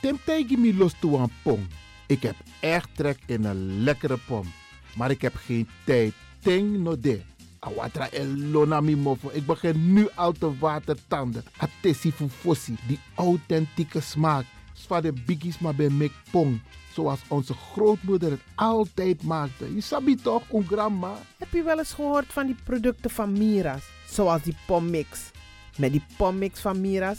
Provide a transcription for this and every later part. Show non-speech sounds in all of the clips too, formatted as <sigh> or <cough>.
Tim tegen me los toe aan pom. Ik heb echt trek in een lekkere pom. Maar ik heb geen tijd. Ting no. Awatra elona mi. Ik begin nu al te watertanden. Atesi fufosi. Die authentieke smaak. Zwa de biggies maar bij mek pong. Zoals onze grootmoeder het altijd maakte. Je sabi toch, een grandma? Heb je wel eens gehoord van die producten van Mira's? Zoals die pommix. Met die pommix van Mira's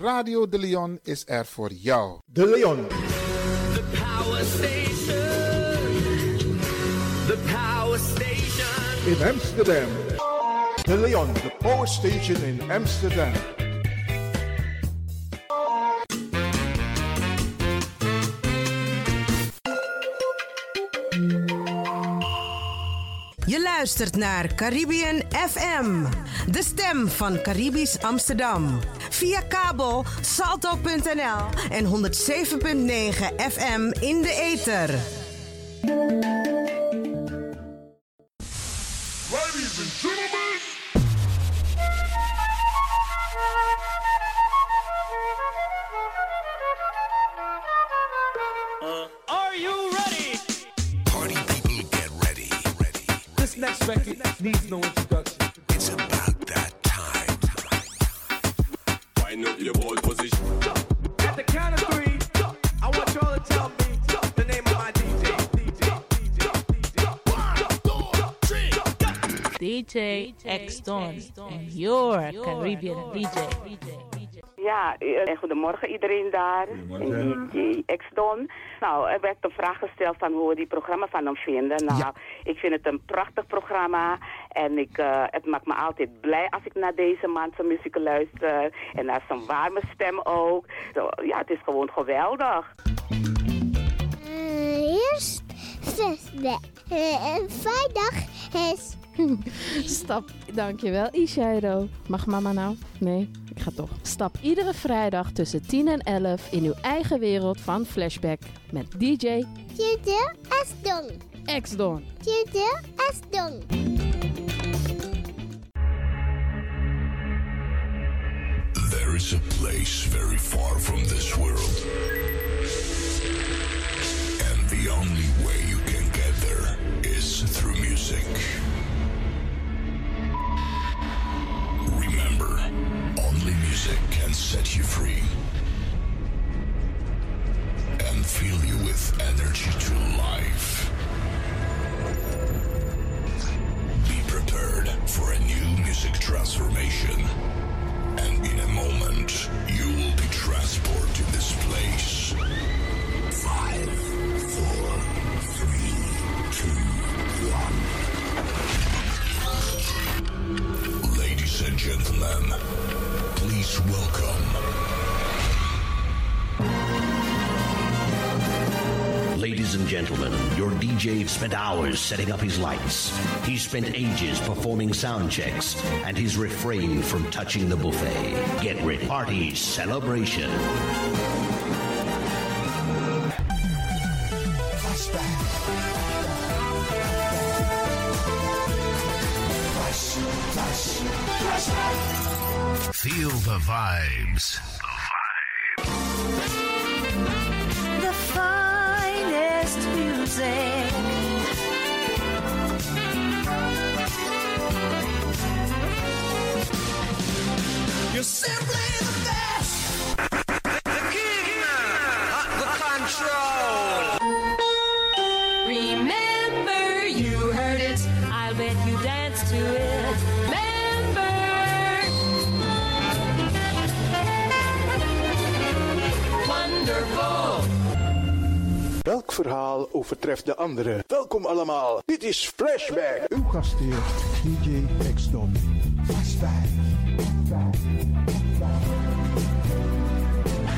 Radio De Leon is er voor jou. De Leon. The Power Station. The Power Station. In Amsterdam. De Leon, the power station in Amsterdam. Je luistert naar Caribbean FM, de stem van Caribisch Amsterdam. Via kabel salto.nl en 107.9 FM in de ether. Ladies and gentlemen. Are you ready? Party people get ready. This next record needs no introduction. It's about that. Wind up your ball position. At the count of three, I want y'all to tell me the name of my DJ. DJ X Don and your Caribbean DJ. Ja, eh, goedemorgen iedereen daar. DJ X-Don. Nou, er werd een vraag gesteld van hoe we die programma van hem vinden. Nou, ik vind het een prachtig programma. En ik, eh, het maakt me altijd blij als ik naar deze man zijn muziek luister. En naar zijn warme stem ook. Zo, ja, het is gewoon geweldig. eerst flashback. Uh, vrijdag is... <laughs> Stap, dankjewel Ishairo. Mag mama nou? Nee, ik ga toch. Stap iedere vrijdag tussen 10 en 11 in uw eigen wereld van Flashback met DJ Tjute Asdong. X-Don. Tjute Asdong. There is a place very far from this world. And the only way you can get there is through music. Remember, only music can set you free and fill you with energy to life. Be prepared for a new music transformation. And in a moment, you will be transported to this place. Five, four, gentlemen, please welcome. Ladies and gentlemen, your DJ spent hours setting up his lights. He spent ages performing sound checks, and he's refrained from touching the buffet. Get ready. Party celebration. Feel the vibes. The finest music. You're simply verhaal overtreft de andere? Welkom allemaal, dit is Flashback. Uw gastheer, DJ X-Don. Flashback.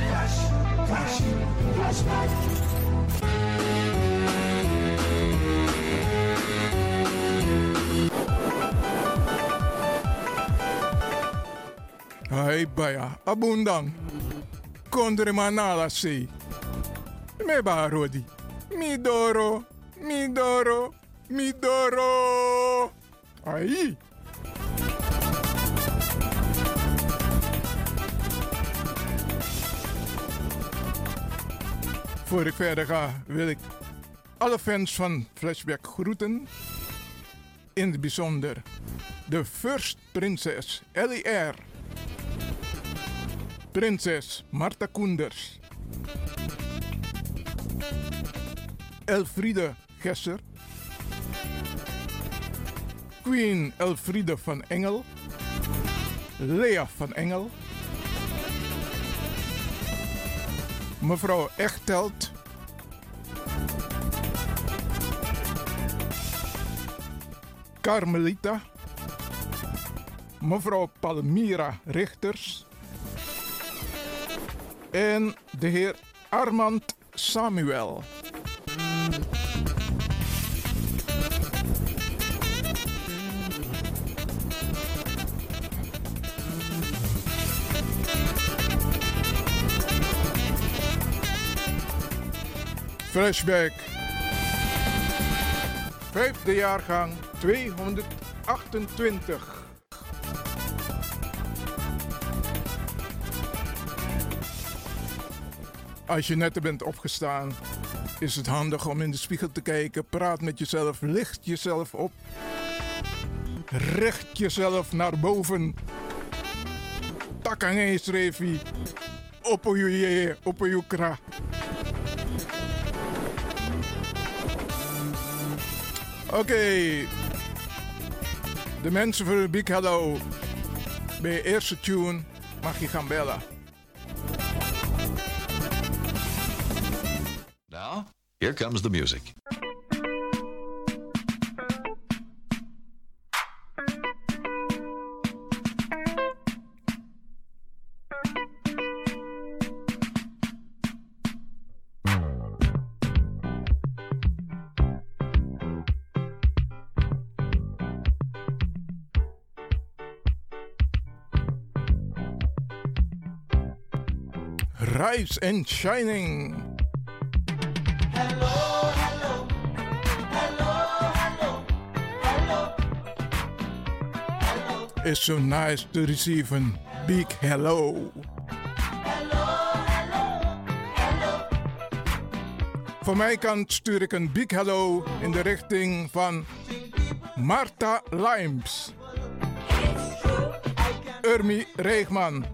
Flash, flash, flashback. Hai baya, abundang. Kondre manala sei. Me ba rodi. Mi doro, mi doro, mi doro. Ai. Voor ik verder ga, wil ik alle fans van Flashback groeten. In het bijzonder de First Prinses Ellie R. Prinses Marta Koenders. Elfriede Gesser. Queen Elfriede van Engel. Lea van Engel. Mevrouw Echtelt. Carmelita. Mevrouw Palmira Richters. En de heer Armand Samuel. Flashback. Vijfde jaargang 228. Als je net bent opgestaan, is het handig om in de spiegel te kijken. Praat met jezelf, licht jezelf op. Richt jezelf naar boven. Takang Revi. Op je op Oké. De mensen een big hello. Bij je eerste tune mag je gaan bellen. Now, here comes the music. Rise and Shining. It's so nice to receive a big hello. Van mijn kant stuur ik een big hello in de richting van Marta Limes. Urmi Reegman.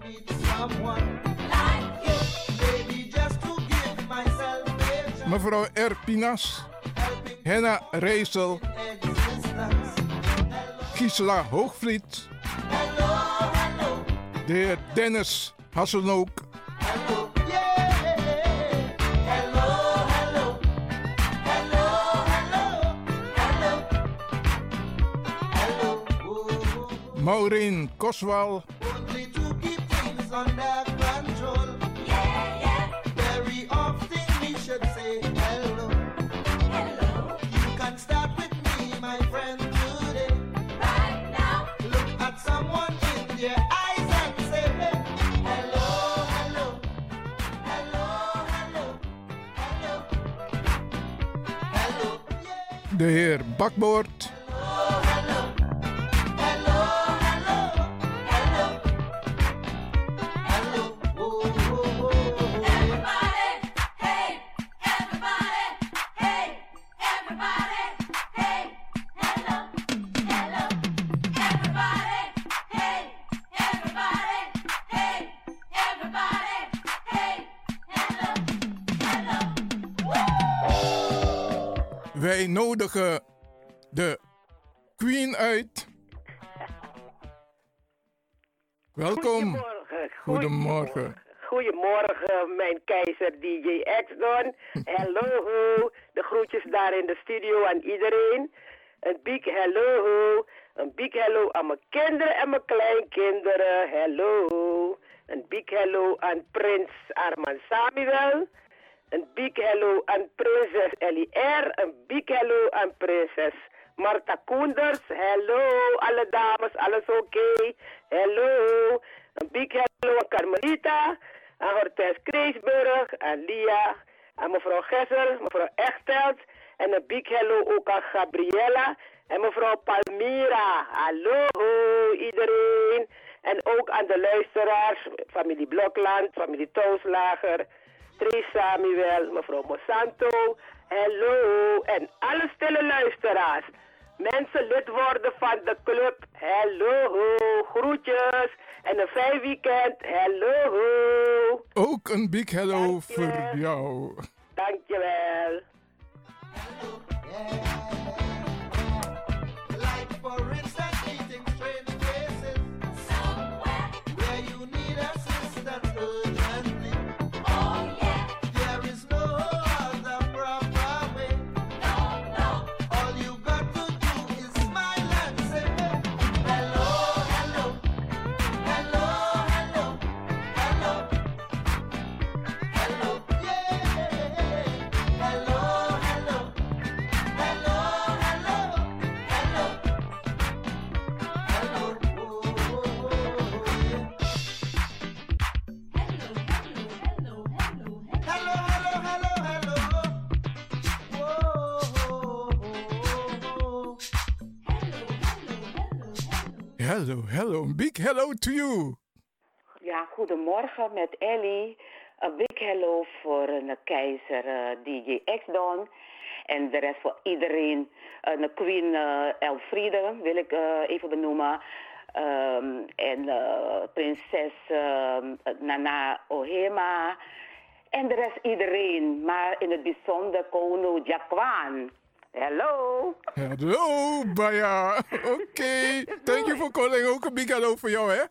Mevrouw Erpinas, Henna Reesel, Gisela Hoogvliet, de heer Dennis Hasselnook, Maureen Koswal, de heer Bakboord, Welkom. Goedemorgen. Goedemorgen, mijn keizer DJ X-Don. <laughs> Hallo, de groetjes daar in de studio aan iedereen. Een big hello, een big hello aan mijn kinderen en mijn kleinkinderen. Hallo. Een big hello aan prins Arman Samuel. Een big hello aan prinses Ellie R. Een big hello aan prinses Marta Koenders. Hallo, alle dames, alles oké? Hallo. Een big hello aan Carmelita. Aan Hortens Kreesburg. Aan Lia. Aan mevrouw Gessel. Mevrouw Echtelt. En een big hello ook aan Gabriella. En mevrouw Palmira. Hallo iedereen. En ook aan de luisteraars. Familie Blokland. Familie Toonslager. Trace Samuel, mevrouw Monsanto, hallo en alle stille luisteraars. Mensen lid worden van de club, hallo, groetjes en een fijn weekend, hallo. Ook een big hello voor jou. Dankjewel. Hello, hello. Big hello to you. Ja, goedemorgen met Ellie. Een big hello voor een keizer eh, DJ X-Don. En de rest voor iedereen. Een Queen eh, Elfriede wil ik eh, even benoemen. Ehm, en eh, prinses ehm, Nana Ohema. En de rest iedereen. Maar in het bijzonder Kono Jakwan. Hello. Hello, Baya. <laughs> Oké. Thank you for calling. Ook een big hello voor jou, hè?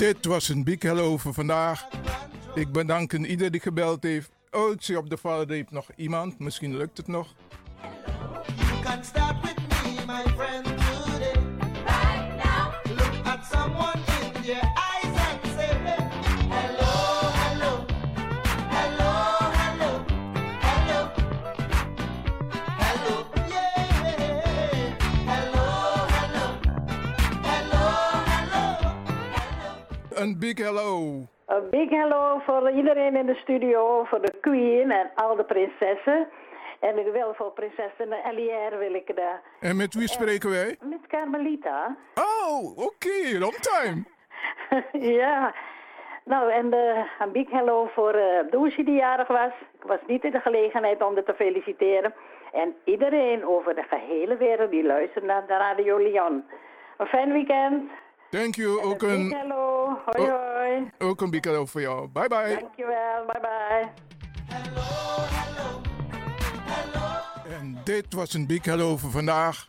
Dit was een big hello voor vandaag. Ik bedank ieder die gebeld heeft. Oh, ik zie op de valreep nog iemand. Misschien lukt het nog. Een big hello. Een big hello voor iedereen in de studio, voor de queen en al de prinsessen. En ik wil voor prinsessen Elière wil ik daar. En met wie spreken wij? Met Carmelita. Oh, oké. Long time. <laughs> ja. Nou, en eh, een big hello voor uh, Doosje die jarig was. Ik was niet in de gelegenheid om haar te feliciteren. En iedereen over de gehele wereld die luistert naar de Radio Lyon. Een fijn weekend. Thank you. Ook Big een, hello. Hoi Oh. hoi. ook een big hello voor jou. Bye bye. Dankjewel. Bye bye. En dit was een big hello voor vandaag.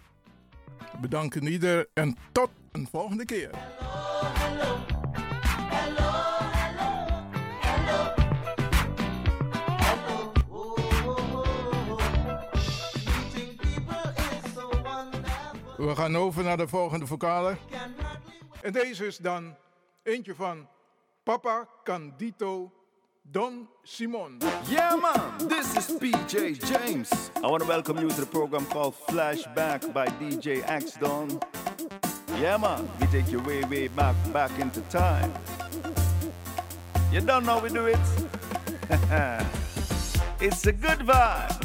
Bedanken ieder en tot een volgende keer. We gaan over naar de volgende vocale. En deze is dan eentje van Papa Candido Don Simon. Yeah, man, this is PJ James. I want to welcome you to the program called Flashback by DJ Axe Don. Yeah, man, we take you way, way back, back into time. You don't know we do it. <laughs> it's a good vibe.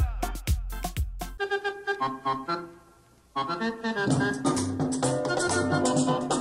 <laughs>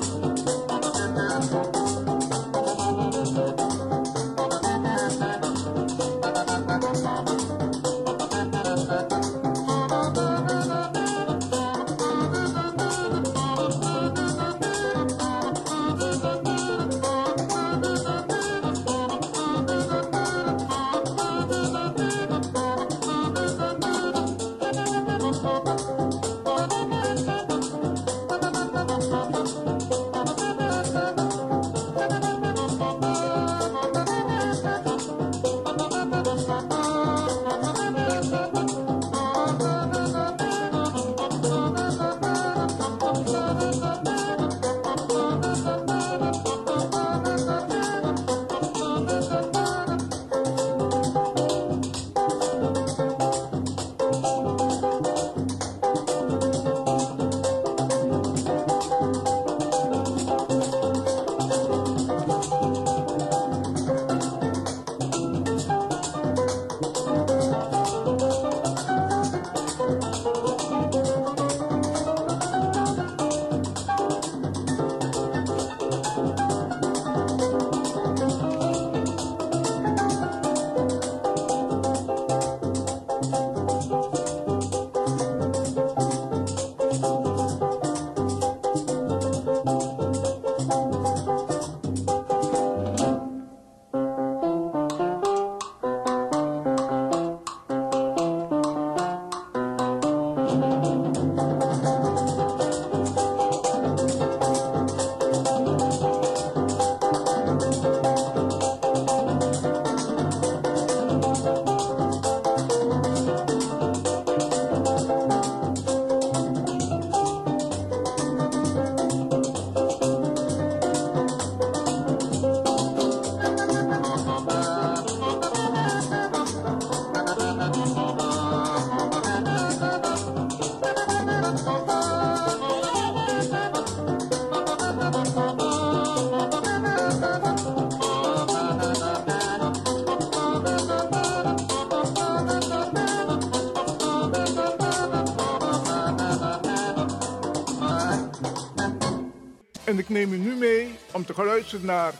neem u nu mee om te gaan luisteren naar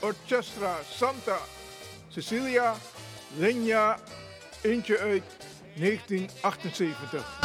Orchestra Santa Cecilia Legna, eentje uit 1978.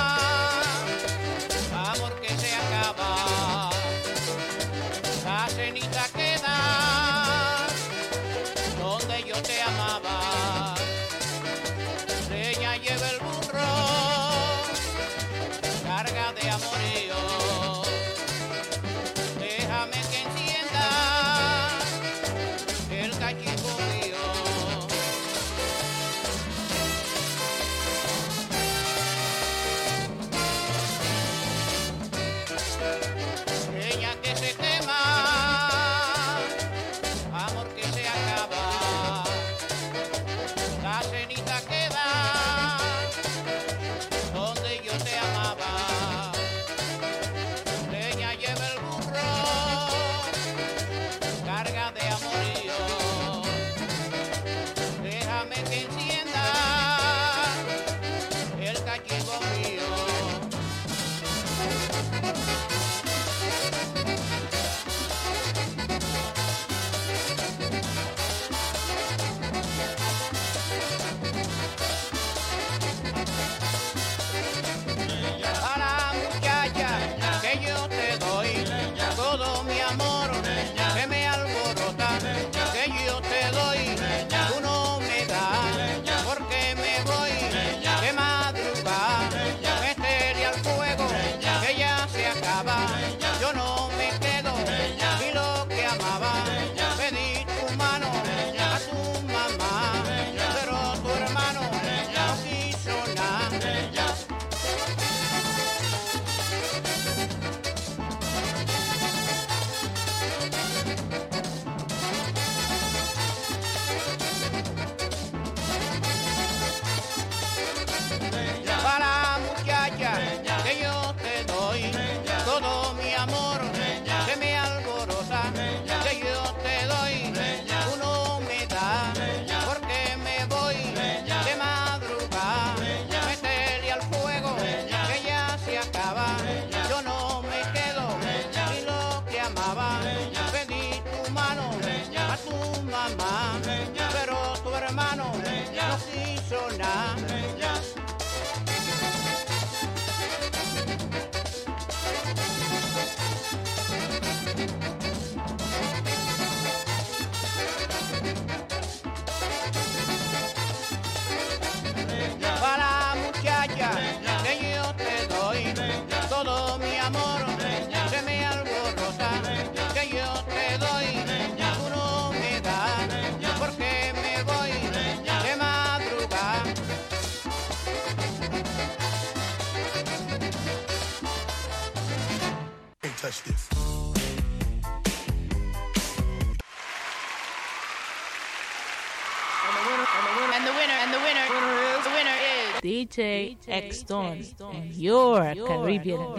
DJ, Exton, your Caribbean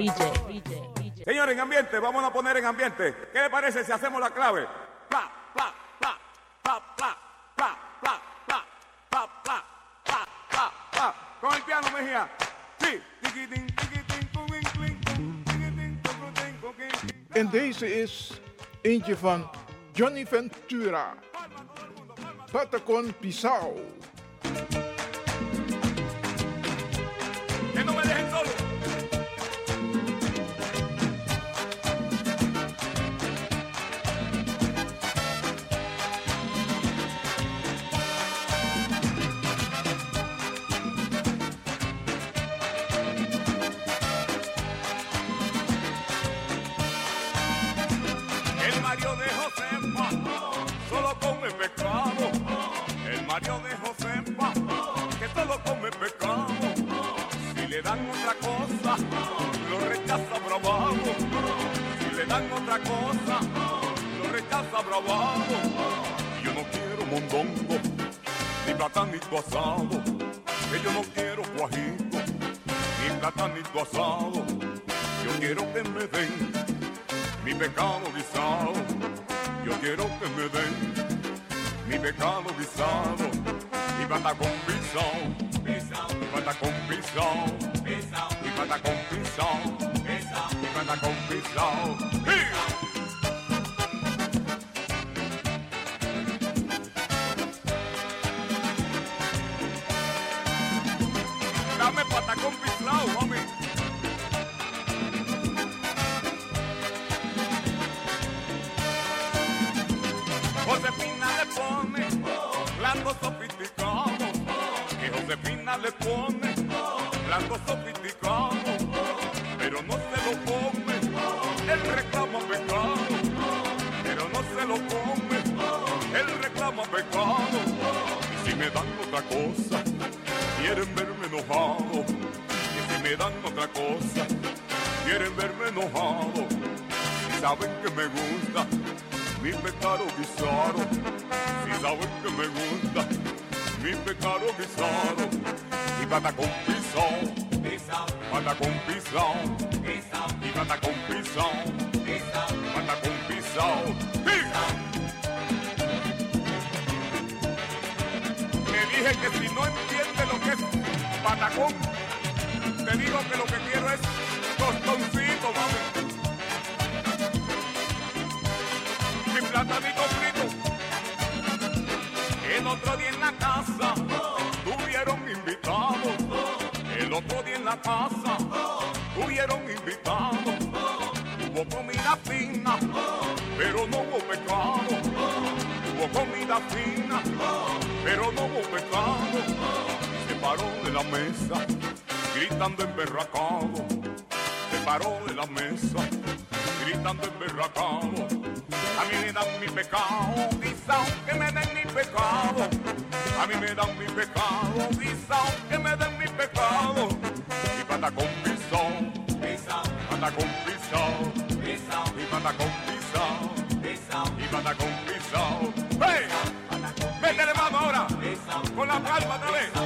Señor, en ambiente, vamos a poner en ambiente. ¿Qué le parece si hacemos la clave? Pa, pa, pa, pa, pa, pa, pa, pa, pa, pa, pa, pa. Con el Johnny Ventura. Patacon Que no me dejen solo. Cosa, lo bravado. Yo no quiero mondongo, ni platanito asado. Que yo no quiero guajito, ni platanito asado. Yo quiero que me den mi pecado guisado. Yo quiero que me den mi pecado guisado. Mi patacón pisado, mi patacón pisado, mi patacón man a come with love. Hey! Me dan otra cosa, quieren verme enojado. Que si me dan otra cosa, quieren verme enojado. Si saben que me gusta mi pecado guisado, si saben que me gusta mi pecado guisado. Y pata con pisón, pata con pisón, y pata con pisón, pata con pisón. Dije que si no entiende lo que es patacón, te digo que lo que quiero es tostoncito, mami. Mi platanito frito. El otro día en la casa tuvieron invitados. El otro día en la casa tuvieron invitados. Hubo comida fina, pero no hubo pecado. Hubo comida fina, pero no hubo pecado. Se paró de la mesa, gritando emberracado. Se paró de la mesa, gritando emberracado. A mí me dan mi pecado, quizá que me den mi pecado. A mí me dan mi pecado, quizá que me den mi pecado. Y pata con pisón, pata con pisón, y pata con pisón, y pata con pisón. ¡Hey! Con la palma otra vez.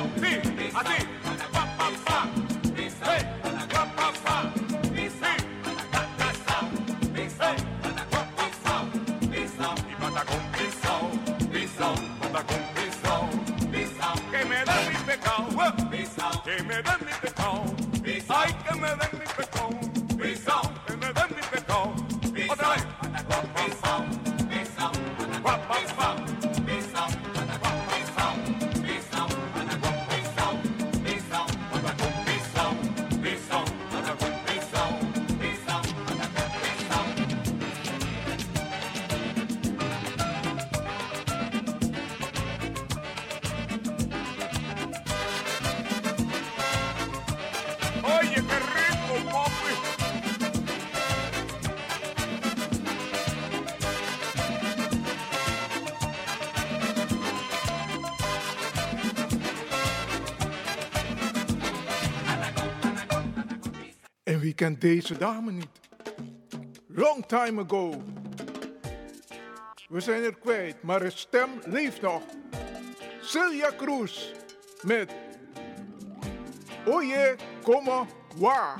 Wie kent deze dame niet? Long time ago. We zijn er kwijt, maar haar stem leeft nog. Celia Cruz met Oye, como wa.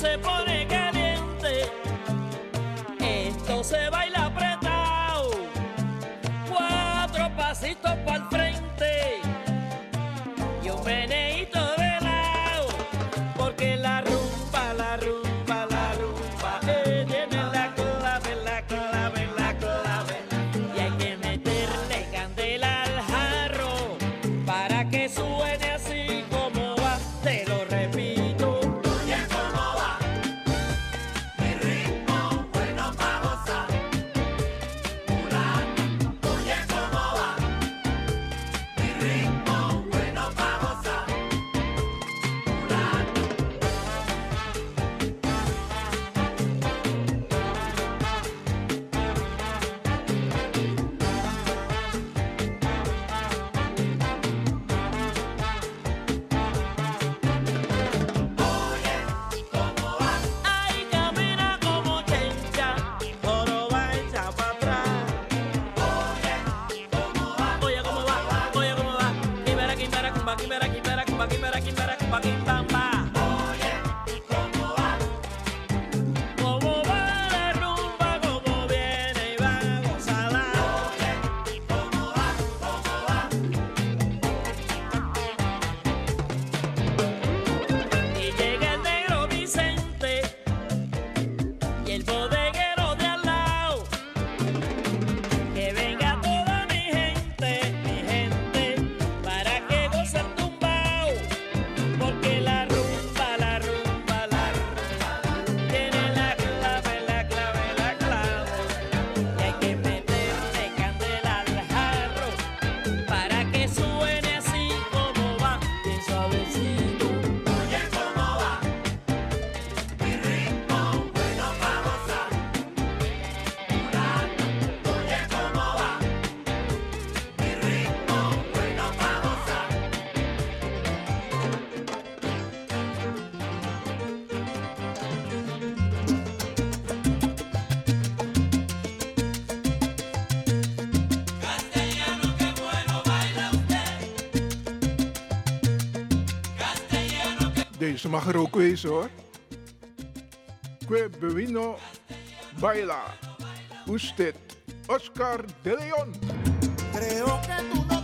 Se pone Ze mag er ook wezen hoor. Que Baila. Usted, Oscar de Leon. Creo que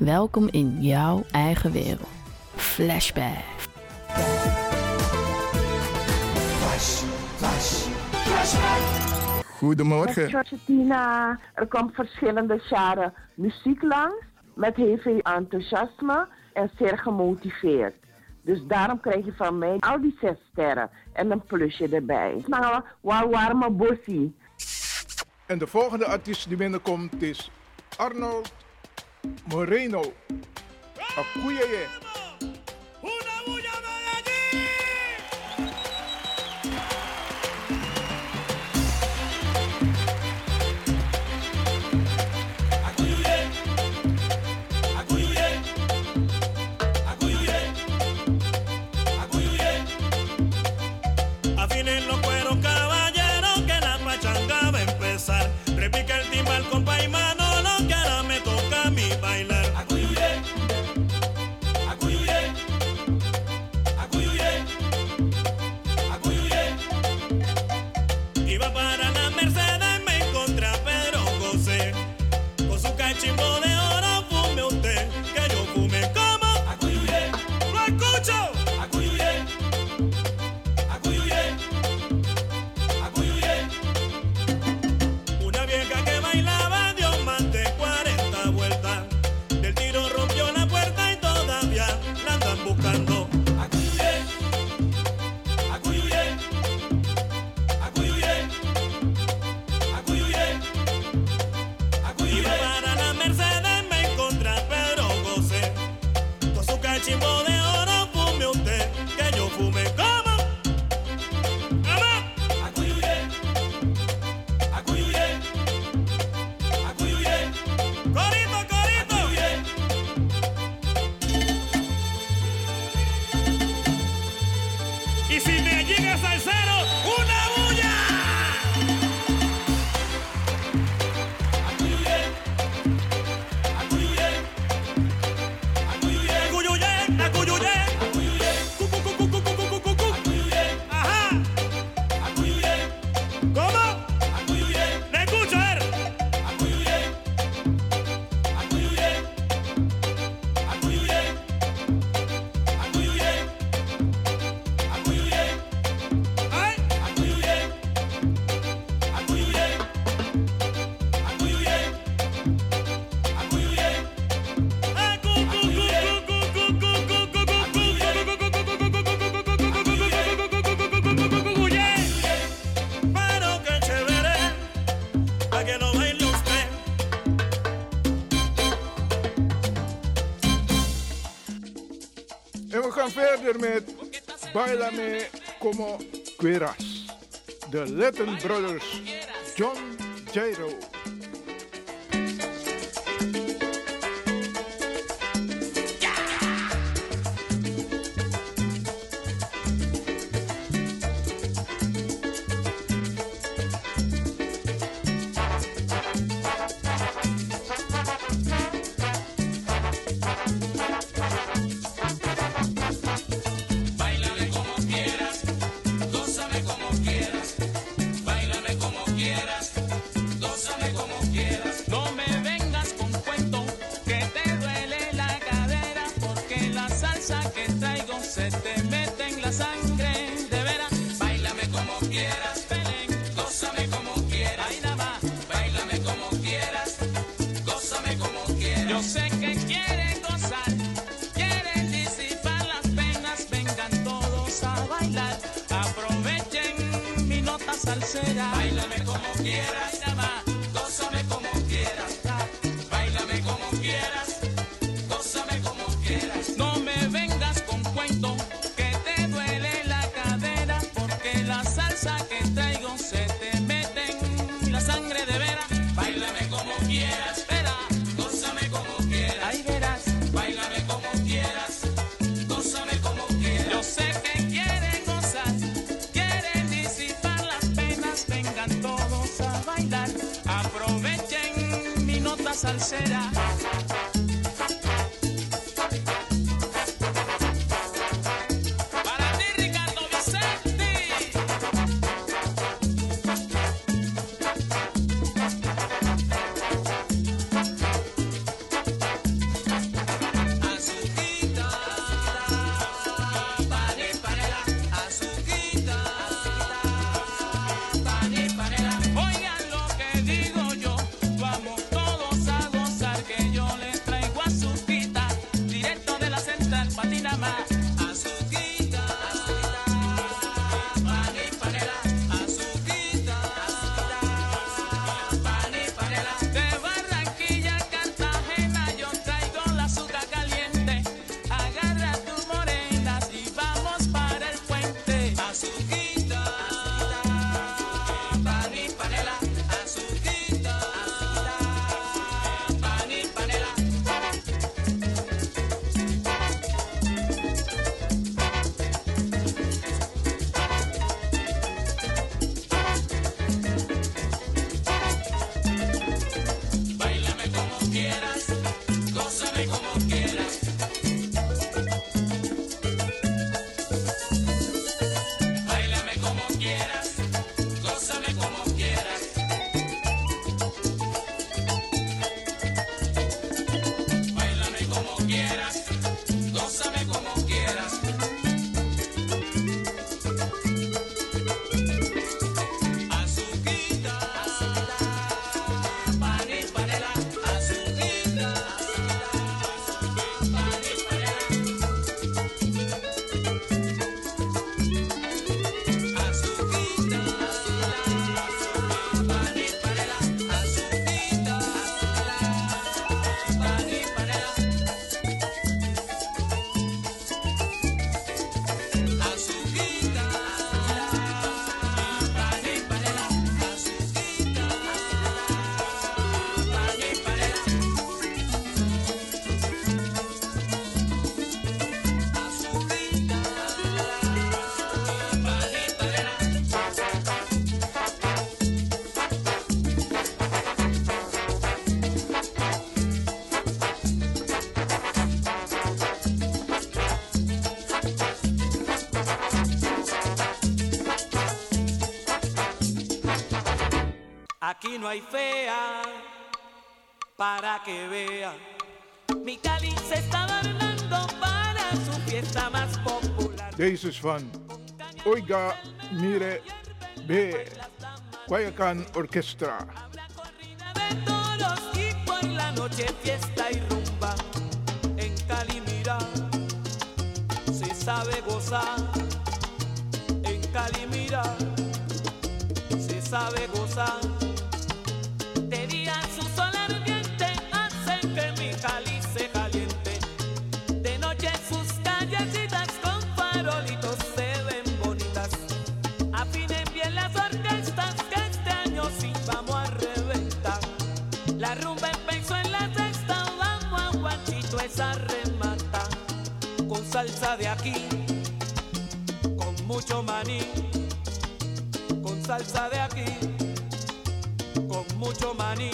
Welkom in jouw eigen wereld. Flashback. Goedemorgen. Met. Goedemorgen. Er komt verschillende jaren muziek langs met heel veel enthousiasme en zeer gemotiveerd. Dus daarom krijg je van mij al die zes sterren en een plusje erbij. Nou, waar warme bossie. En de volgende artiest die binnenkomt is Arno Moreno. Acuyeye. ¡Una bulla Medellín! Acuyuye. Acuyuye. Acuyuye. Acuyuye. Afinen los cueros caballeros que la pachanga va a empezar. Repica el timbal, compañero. gaan verder met Bailame como Queras. De Latin Brothers, John Jairo. hay fea para que vea. Mi Cali se está adornando para su fiesta más popular. Deze is van Oiga Mire B. Guayacán Orquestra. Habrá corrida de toros y por la noche fiesta y rumba. En Cali mira, se sabe gozar. En Cali mira, se sabe gozar. mucho maní, con salsa de aquí, con mucho maní.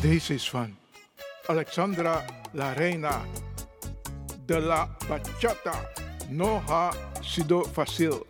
This is van Alexandra La Reina de la Bachata Noha Sido Facil.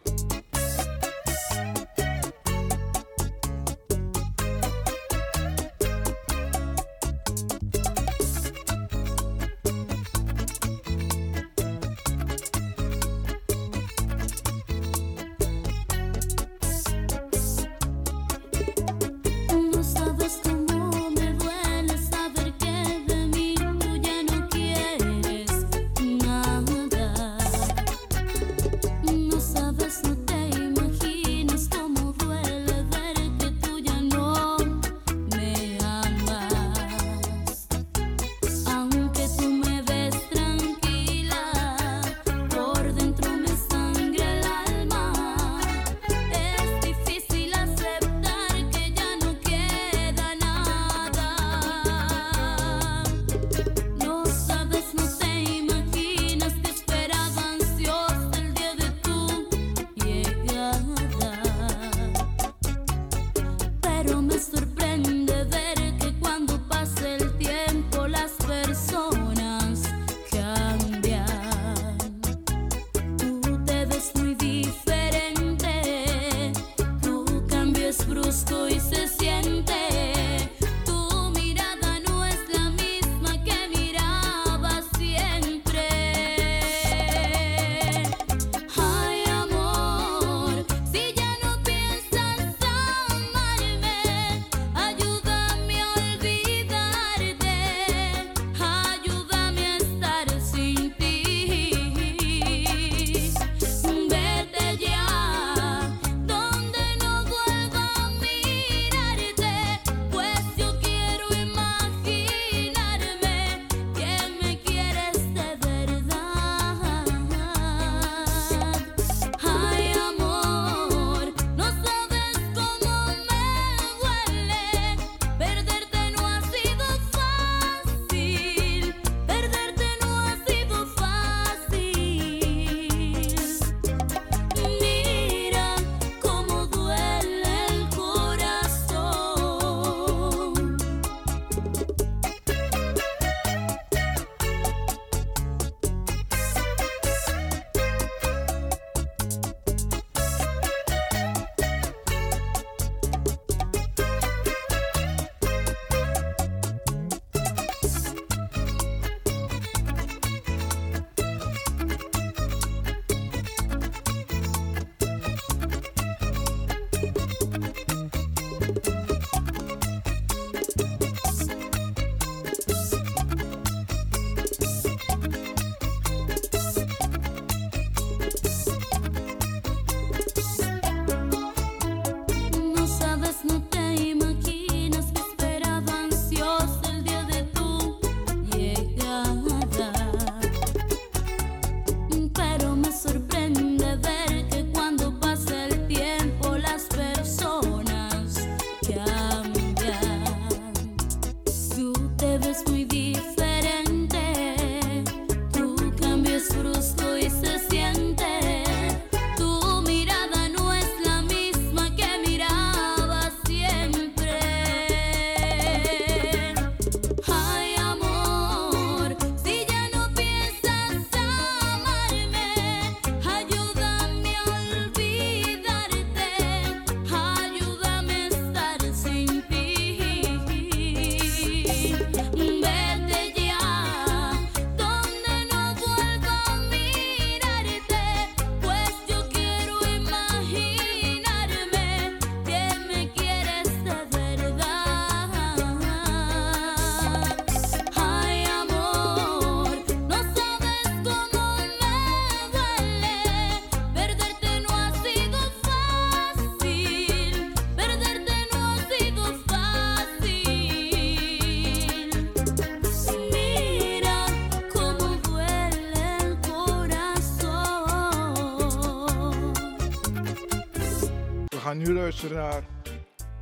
luisteraar.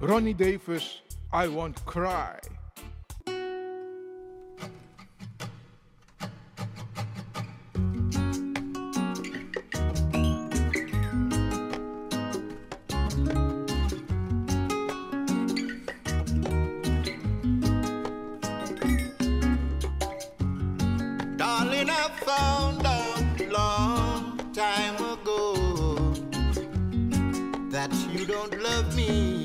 Ronnie Davis, I Won't Cry. Don't love me,